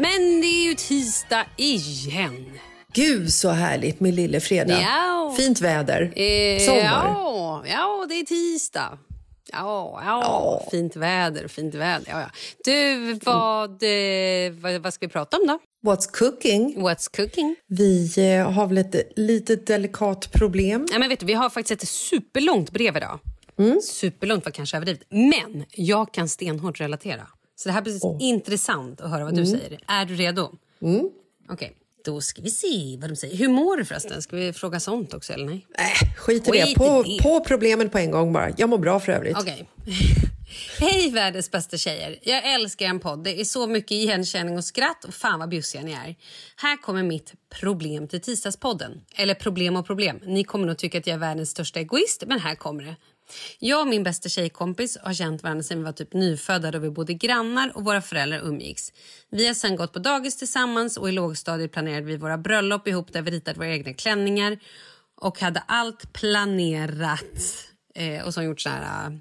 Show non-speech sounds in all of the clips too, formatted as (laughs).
Men det är ju tisdag igen. Gud så härligt med lille fredag. Ja. Fint väder. Eh, Sommar. Ja, ja, det är tisdag. Ja, ja, fint väder, fint väder. Ja, ja. Du, vad, eh, vad, vad ska vi prata om då? What's cooking? What's cooking? Vi eh, har väl ett litet delikat problem. Nej, men vet du, vi har faktiskt ett superlångt brev idag. Superlångt var kanske överdrivet. Men jag kan stenhårt relatera. Så det här blir intressant att höra vad du säger. Är du redo? Okej, då ska vi se vad de säger. Hur mår du förresten? Ska vi fråga sånt också eller nej? Äh, skit i det. På, det. på problemen på en gång bara. Jag mår bra för övrigt. Okej. (laughs) Hej världens bästa tjejer. Jag älskar en podd. Det är så mycket igenkänning och skratt och fan vad bjussiga ni är. Här kommer mitt problem till tisdagspodden. Eller problem och problem. Ni kommer nog tycka att jag är världens största egoist, men här kommer det. Jag och min bästa tjejkompis har känt varandra sedan vi var typ nyfödda då vi bodde grannar och våra föräldrar umgicks. Vi har sen gått på dagis tillsammans och i lågstadiet planerade vi våra bröllop ihop där vi ritade våra egna klänningar och hade allt planerat eh, och så gjort så här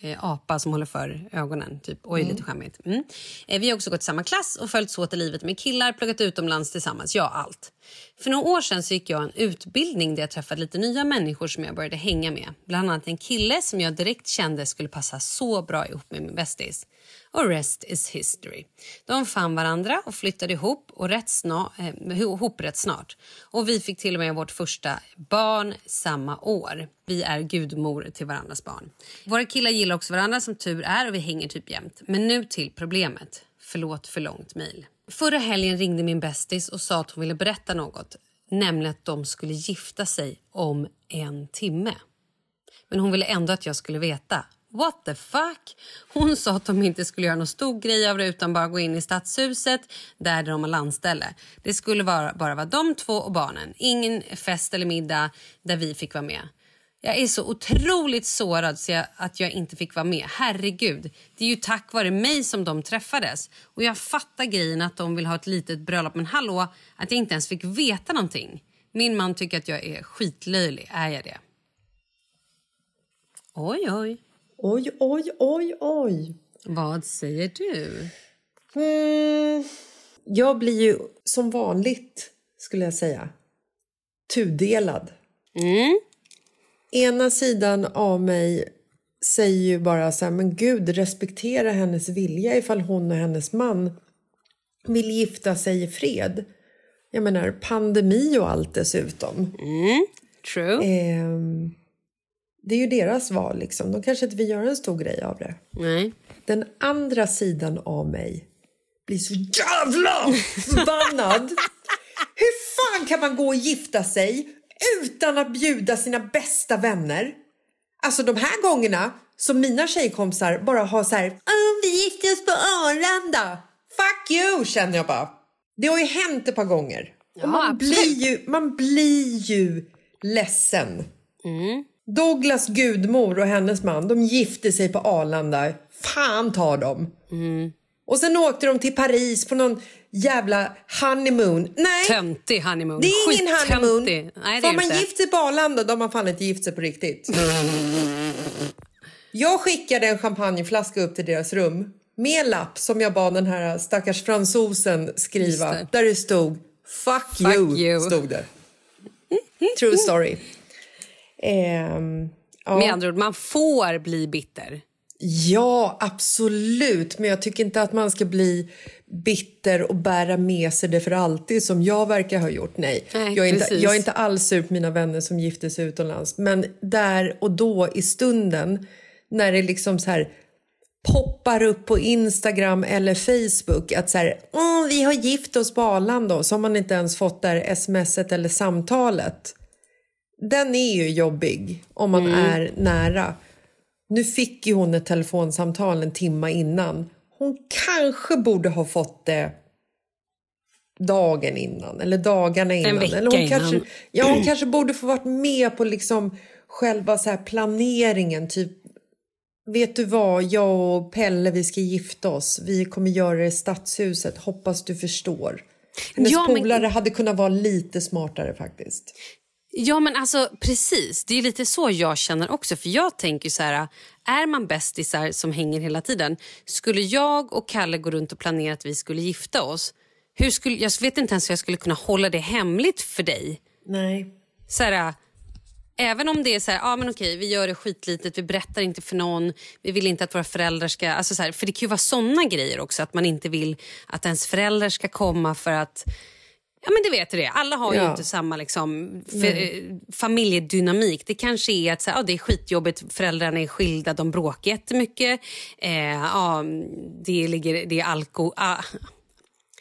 eh, apa som håller för ögonen. Typ. Oj, lite skämmigt. Mm. Eh, vi har också gått i samma klass och följts åt i livet med killar, pluggat utomlands tillsammans. Ja, allt. För några år sedan så gick jag en utbildning där jag träffade lite nya människor som jag började hänga med. Bland annat en kille som jag direkt kände skulle passa så bra ihop med min bästis. Och rest is history. De fann varandra och flyttade ihop, och rätt snart, eh, ihop rätt snart. Och vi fick till och med vårt första barn samma år. Vi är gudmor till varandras barn. Våra killar gillar också varandra som tur är och vi hänger typ jämt. Men nu till problemet. Förlåt för långt mejl. Förra helgen ringde min bästis och sa att hon ville berätta något. Nämligen att de skulle gifta sig om en timme. Men hon ville ändå att jag skulle veta. What the fuck? Hon sa att de inte skulle göra någon stor grej av det utan bara gå in i stadshuset där de har landställe. Det skulle vara, bara vara de två och barnen. Ingen fest eller middag där vi fick vara med. Jag är så otroligt sårad så jag, att jag inte fick vara med. Herregud, det är ju tack vare mig som de träffades. Och jag fattar grejen att de vill ha ett litet bröllop. Men hallå, att jag inte ens fick veta någonting. Min man tycker att jag är skitlöjlig. Är jag det? Oj, oj. Oj, oj, oj, oj. Vad säger du? Mm, jag blir ju som vanligt, skulle jag säga, tudelad. Mm. Ena sidan av mig säger ju bara så här, men gud, respektera hennes vilja ifall hon och hennes man vill gifta sig i fred. Jag menar, pandemi och allt dessutom. Mm. True. Ehm, det är ju deras val, liksom. De kanske inte vill göra en stor grej av det. Nej. Den andra sidan av mig blir så jävla förbannad. (laughs) Hur fan kan man gå och gifta sig utan att bjuda sina bästa vänner? Alltså de här gångerna som mina tjejkompisar bara har så här, "Åh, vi gifte oss på Arlanda. Fuck you, känner jag bara. Det har ju hänt ett par gånger. Ja, man, blir ju, man blir ju ledsen. Mm. Douglas gudmor och hennes man de gifte sig på Arlanda. Fan tar dem. Och sen åkte de till Paris på någon jävla honeymoon. Nej, Töntig honeymoon. det är ingen honeymoon. Nej, det Får är man inte. gift sig på Arlanda då har man fan inte gift sig på riktigt. Jag skickade en champagneflaska upp till deras rum med lapp som jag bad den här stackars fransosen skriva. Det. Där det stod Fuck, Fuck you, you. stod det. True story. Ehm, ja. Med andra ord, man får bli bitter. Ja, absolut. Men jag tycker inte att man ska bli bitter och bära med sig det för alltid som jag verkar ha gjort. Nej, Nej, jag, är inte, jag är inte alls sur på mina vänner som gifte sig utomlands. Men där och då i stunden när det liksom så här poppar upp på Instagram eller Facebook att så här, Åh, vi har gift oss på Arlanda så har man inte ens fått där smset eller samtalet. Den är ju jobbig om man är nära. Nu fick ju hon ett telefonsamtal en timme innan. Hon kanske borde ha fått det dagen innan eller dagarna innan. vecka eller hon innan. Kanske, ja, hon kanske borde få varit med på liksom själva så planeringen. Typ, vet du vad, jag och Pelle vi ska gifta oss. Vi kommer göra det i stadshuset. Hoppas du förstår. Hennes Ja, men- polare hade kunnat vara lite smartare faktiskt. Ja, men alltså precis. Det är lite så jag känner också. För jag tänker så här, är man bästisar som hänger hela tiden, skulle jag och Kalle gå runt och planera att vi skulle gifta oss, hur skulle, jag vet inte ens hur jag skulle kunna hålla det hemligt för dig. Nej. Så här, även om det är så här, ja men okej, vi gör det skitlitet, vi berättar inte för någon, vi vill inte att våra föräldrar ska, alltså så här, för det kan ju vara såna grejer också, att man inte vill att ens föräldrar ska komma för att Ja men det vet du det. Alla har ju Ja. inte samma liksom, eh, familjedynamik. Det kanske är att så ja, det är skitjobbigt, föräldrarna är skilda, de bråkar jättemycket. Eh, ja, det, ligger, det är alko... Ah,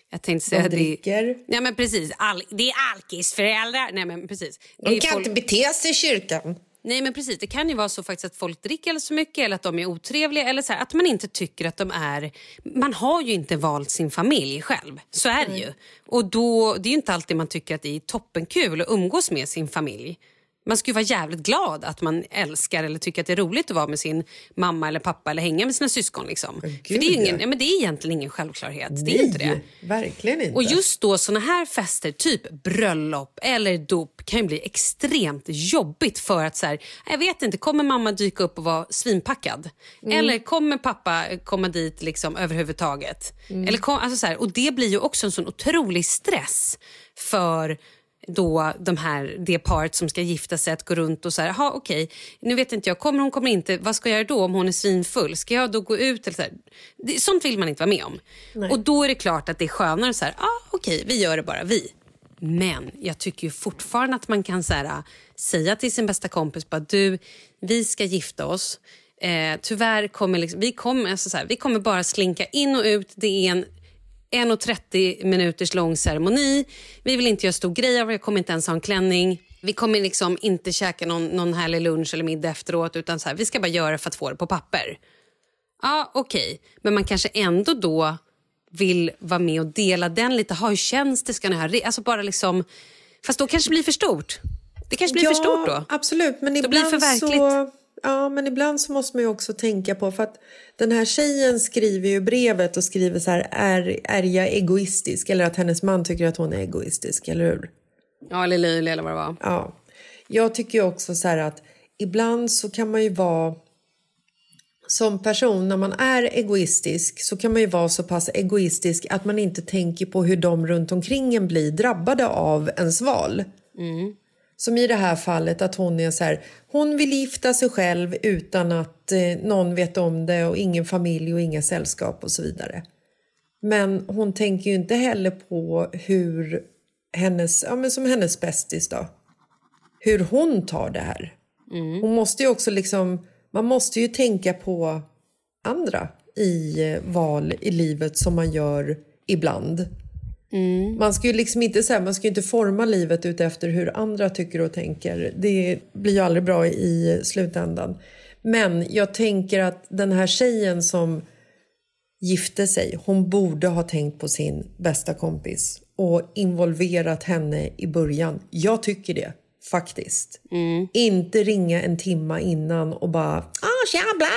jag tänkte säga De att det, dricker. Ja men precis, Al, det är alkisföräldrar. Nej men precis. Det De kan folk- inte bete sig i kyrkan. Nej men precis, det kan ju vara så faktiskt att folk dricker alldeles för mycket eller att de är otrevliga eller så här, att man inte tycker att de är... Man har ju inte valt sin familj själv, så är det ju. Och då, det är ju inte alltid man tycker att det är toppenkul att umgås med sin familj. Man ska ju vara jävligt glad att man älskar eller tycker att det är roligt att vara med sin mamma eller pappa eller hänga med sina syskon. Liksom. Gud, För det är, ingen, ja. men det är egentligen ingen självklarhet. Det är inte det. verkligen inte. Och just då såna här fester, typ bröllop eller dop kan ju bli extremt jobbigt för att så här, jag vet inte, kommer mamma dyka upp och vara svinpackad? Eller kommer pappa komma dit liksom överhuvudtaget? Eller kom, alltså så här, och det blir ju också en sån otrolig stress för då de här, det paret som ska gifta sig att gå runt och så här, "Jaha, okej, nu vet inte jag, kommer hon, kommer inte, vad ska jag göra då om hon är svinfull? Ska jag då gå ut? Eller så här? Det, sånt vill man inte vara med om. Och då är det klart att det är skönare så här, ah, okej, vi gör det bara vi. Men jag tycker ju fortfarande att man kan så här, säga till sin bästa kompis, bara, du, vi ska gifta oss. Eh, tyvärr kommer liksom, vi, kommer, alltså så här, vi kommer bara slinka in och ut. Det är en 1.30 minuters lång ceremoni. Vi vill inte göra stor grej av det. Jag kommer inte ens ha en klänning. Vi kommer liksom inte käka någon, någon härlig lunch eller middag efteråt. Utan så här, Vi ska bara göra för att få det på papper. Ja, okej. Men man kanske ändå då vill vara med och dela den lite. Ha, hur känns det? Ska ni ha alltså bara liksom... Fast då kanske det blir för stort. Det kanske blir för stort då. Absolut, men Då blir det ibland för verkligt. så... Ja, men ibland så måste man ju också tänka på... för att Den här tjejen skriver ju brevet och skriver så här... Är, är jag egoistisk? Eller att hennes man tycker att hon är egoistisk, eller hur? Ja, eller löjlig eller vad det var. Ja. Jag tycker ju också så här att ibland så kan man ju vara som person, när man är egoistisk så kan man ju vara så pass egoistisk att man inte tänker på hur de runt omkring en blir drabbade av ens val. Som i det här fallet att hon är så här, hon vill gifta sig själv utan att eh, någon vet om det och ingen familj och inga sällskap och så vidare. Men hon tänker ju inte heller på hur hennes, ja men som hennes bästis då, hur hon tar det här. Hon måste ju också liksom, man måste ju tänka på andra i eh, val i livet som man gör ibland. Man ska ju liksom inte, så här, man ska inte forma livet ut efter hur andra tycker och tänker. Det blir ju aldrig bra i slutändan. Men jag tänker att den här tjejen som gifte sig, hon borde ha tänkt på sin bästa kompis och involverat henne i början. Jag tycker det, faktiskt. Inte ringa en timma innan och bara ah, tja, bla,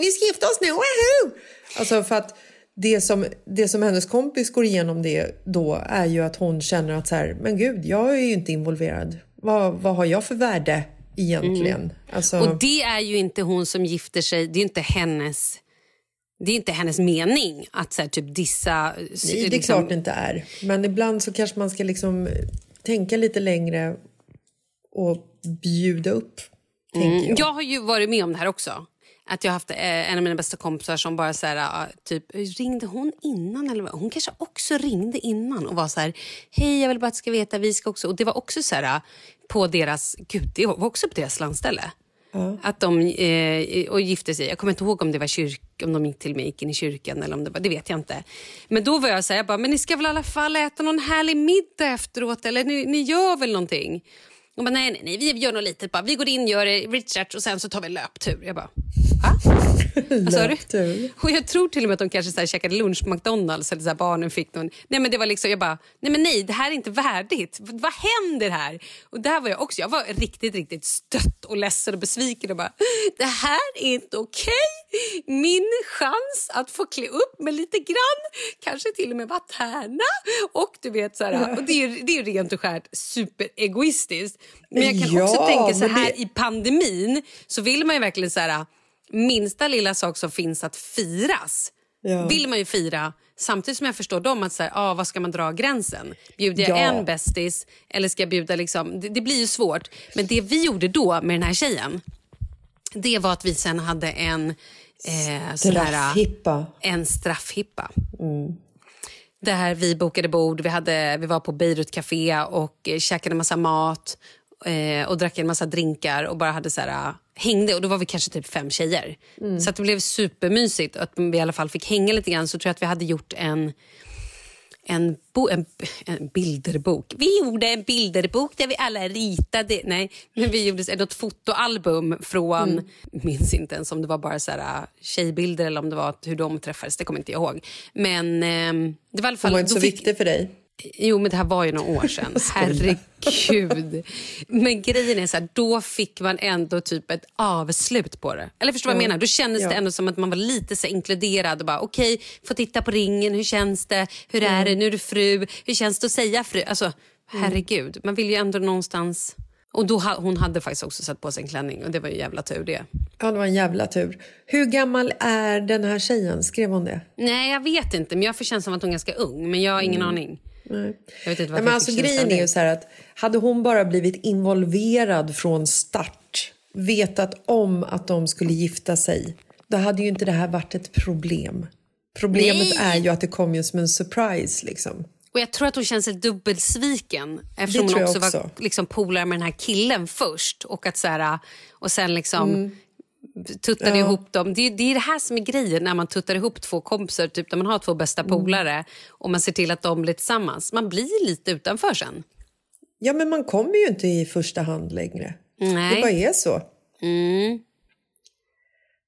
vi ska gifta oss nu! Alltså för att det som, det som hennes kompis går igenom det då är ju att hon känner att så här, men gud, jag är ju inte involverad. Vad, vad har jag för värde egentligen? Alltså, Och det är ju inte hon som gifter sig, det är inte hennes... Det är inte hennes mening att så här, typ dissa... Nej, det är liksom- klart det inte är. Men ibland så kanske man ska liksom tänka lite längre och bjuda upp, Mm. jag. Jag har ju varit med om det här också. Att jag har haft eh, en av mina bästa kompisar som bara så här, typ, ringde hon innan? Eller? Hon kanske också ringde innan och var så här, hej jag vill bara att du ska veta, vi ska också... Och det var också så här på deras, gud det var också på deras landställe. Att de eh, och gifte sig. Jag kommer inte ihåg om det var kyrk, om de gick till mig gick in i kyrkan eller om det var, det vet jag inte. Men då var jag så här, jag bara, men ni ska väl i alla fall äta någon härlig middag efteråt eller ni, ni gör väl någonting? Och bara, nej, nej, nej, vi gör något litet bara. Vi går in, gör research och sen så tar vi löptur. Jag bara, va? Löptur. Och jag tror till och med att de kanske så här käkade lunch på McDonalds eller så barnen fick någon. Nej men det var liksom, jag bara, nej men nej det här är inte värdigt. Vad händer här? Och där var jag också, jag var riktigt, riktigt stött och ledsen och besviken och bara, det här är inte okej. Min chans att få klä upp mig lite grann, kanske till och med vara tärna. Och du vet så här, och det är det är rent och skärt superegoistiskt. Men jag kan också Ja, tänka så här det- i pandemin så vill man ju verkligen så här minsta lilla sak som finns att firas Ja. vill man ju fira. Samtidigt som jag förstår dem att så här, ah, vad ska man dra gränsen? Bjuder jag Ja. en bästis eller ska jag bjuda liksom, det, det blir ju svårt. Men det vi gjorde då med den här tjejen, det var att vi sen hade en eh, sån här, Straffhippa. en straffhippa. Där vi bokade bord, vi, hade, vi var på Beirut Café och käkade massa mat eh, och drack en massa drinkar och bara hade så här, eh, hängde. Och då var vi kanske typ fem tjejer. Så att det blev supermysigt. Att vi i alla fall fick hänga lite grann. Så tror jag att vi hade gjort en en, bo, en, en bilderbok. Vi gjorde en bilderbok där vi alla ritade. Nej, men vi gjorde något fotoalbum från... Mm. minns inte ens om det var bara så här, äh, tjejbilder eller om det var hur de träffades. Det kommer inte jag ihåg. Men ehm, det var i alla fall... Hon var inte så fick- viktig för dig. Jo, men det här var ju några år sedan. (laughs) Herregud. Men grejen är så här, då fick man ändå typ ett avslut på det. Eller förstår du vad jag menar? Då kändes Ja. det ändå som att man var lite så inkluderad och bara okej, okay, få titta på ringen, hur känns det, hur är det, nu är du fru, hur känns det att säga fru? Alltså, herregud, man vill ju ändå någonstans... Och då, hon hade faktiskt också satt på sig en klänning och det var ju jävla tur det. Ja, det var en jävla tur. Hur gammal är den här tjejen? Skrev hon det? Nej, jag vet inte, men jag får känslan som att hon är ganska ung, men jag har ingen aning. Jag vet inte Nej, men alltså, grejen är ju så här att hade hon bara blivit involverad från start, vetat om att de skulle gifta sig, då hade ju inte det här varit ett problem. Problemet Nej. är ju att det kom ju som en surprise liksom. Och jag tror att hon känner sig dubbelsviken eftersom hon jag också, var också. liksom, polare med den här killen först. Och, att, så här, och sen liksom tuttade. Ja. ihop dem. Det, är- det är det här som är grejen när man tuttar ihop två kompisar, typ när man har två bästa Mm. polare och man ser till att de blir tillsammans. Man blir lite utanför sen. Ja, men man kommer ju inte i första hand längre. Det Nej. bara är så. Mm.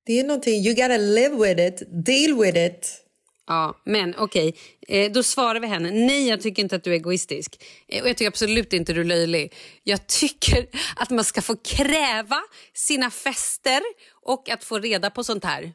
Det är någonting, you gotta live with it, deal with it. Ja, men okej. Eh, då svarar vi henne. Nej, jag tycker inte att du är egoistisk. Eh, och jag tycker absolut inte du är löjlig. Jag tycker (laughs) att man ska få kräva sina fester och att få reda på sånt här.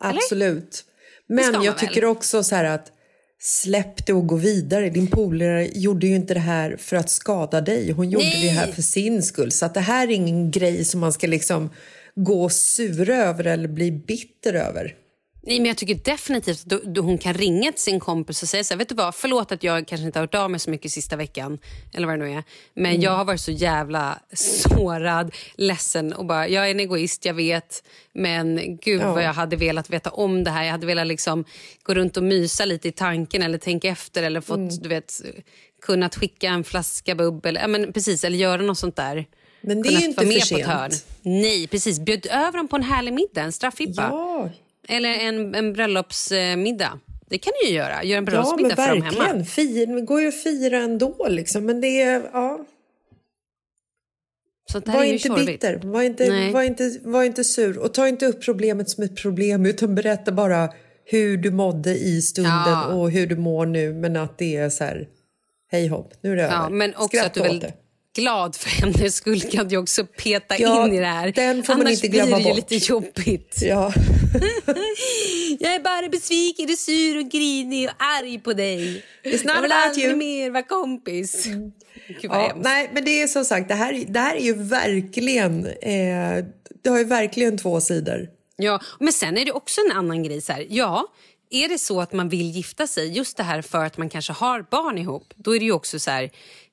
Absolut. ska Men jag väl? tycker också så här att släpp det och gå vidare. Din polare gjorde ju inte det här för att skada dig. Hon gjorde Nej. det här för sin skull. Så att det här är ingen grej som man ska liksom gå sura över eller bli bitter över. Nej, men jag tycker definitivt att då, då hon kan ringa till sin kompis och säga så här, vet du vad, förlåt att jag kanske inte har hört av mig så mycket sista veckan, eller vad det nu är. Men jag har varit så jävla sårad, ledsen och bara, jag är en egoist, jag vet. Men gud Ja. vad jag hade velat veta om det här. Jag hade velat liksom gå runt och mysa lite i tanken eller tänka efter eller fått, du vet, kunnat skicka en flaska bubbel, ja, men precis, eller göra något sånt där. Men det är ju inte för sent. Nej, precis. Bjöd över dem på en härlig middag, en straffippa. Ja, Eller en, en bröllopsmiddag. Det kan du ju göra. Gör en ja bröllopsmiddag för dem hemma. Fir, det går ju att fira ändå liksom. Men det är, ja. Så det här Var är ju inte tjorvigt. bitter, var inte, Nej. var, inte, var inte sur. Och ta inte upp problemet som ett problem utan berätta bara hur du mådde i stunden Ja. och hur du mår nu. Men att det är så här, hej hopp, nu är det Ja, över. men också Skratta att du är åt det. Glad för (laughs) hennes skull kan du också peta Ja, in i det här. den får man Annars inte glömma blir det ju bort. lite jobbigt. Ja. (laughs) Jag är bara besviken, är sur och grinig och arg på dig. Jag vill aldrig you. mer vara kompis. Gud vad Ja, nej, men det är som sagt, det här, det här är ju verkligen, eh, det har ju verkligen två sidor. Ja, men sen är det också en annan grej. Så här. Ja, är det så att man vill gifta sig, just det här för att man kanske har barn ihop, då är det ju också så här,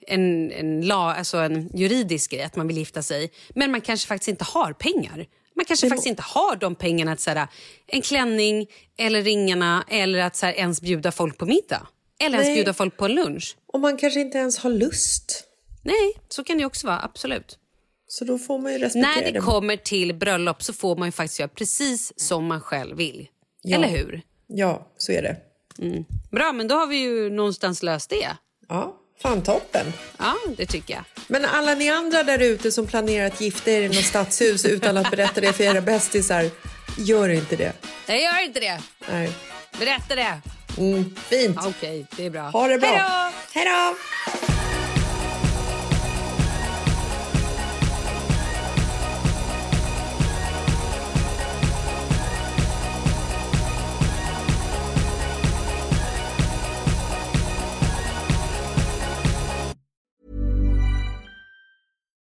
en, en, la, alltså en juridisk grej att man vill gifta sig. Men man kanske faktiskt inte har pengar. Man kanske faktiskt inte har de pengarna att så här, en klänning eller ringarna eller att så här, ens bjuda folk på middag. Eller ens Nej. bjuda folk på en lunch. Och man kanske inte ens har lust. Nej, så kan det också vara. Absolut. Så då får man ju respektera När det kommer till bröllop så får man ju faktiskt göra precis som man själv vill. Ja. Eller hur? Ja, så är det. Bra, men då har vi ju någonstans löst det. Ja, fan toppen. Ja, det tycker jag. Men alla ni andra där ute som planerar att gifta er i något stadshus utan att berätta det för era bästisar, gör inte det. Jag gör inte det. Nej. Berätta det. Mm, fint. Okej, det är bra. Ha det bra. Hej då!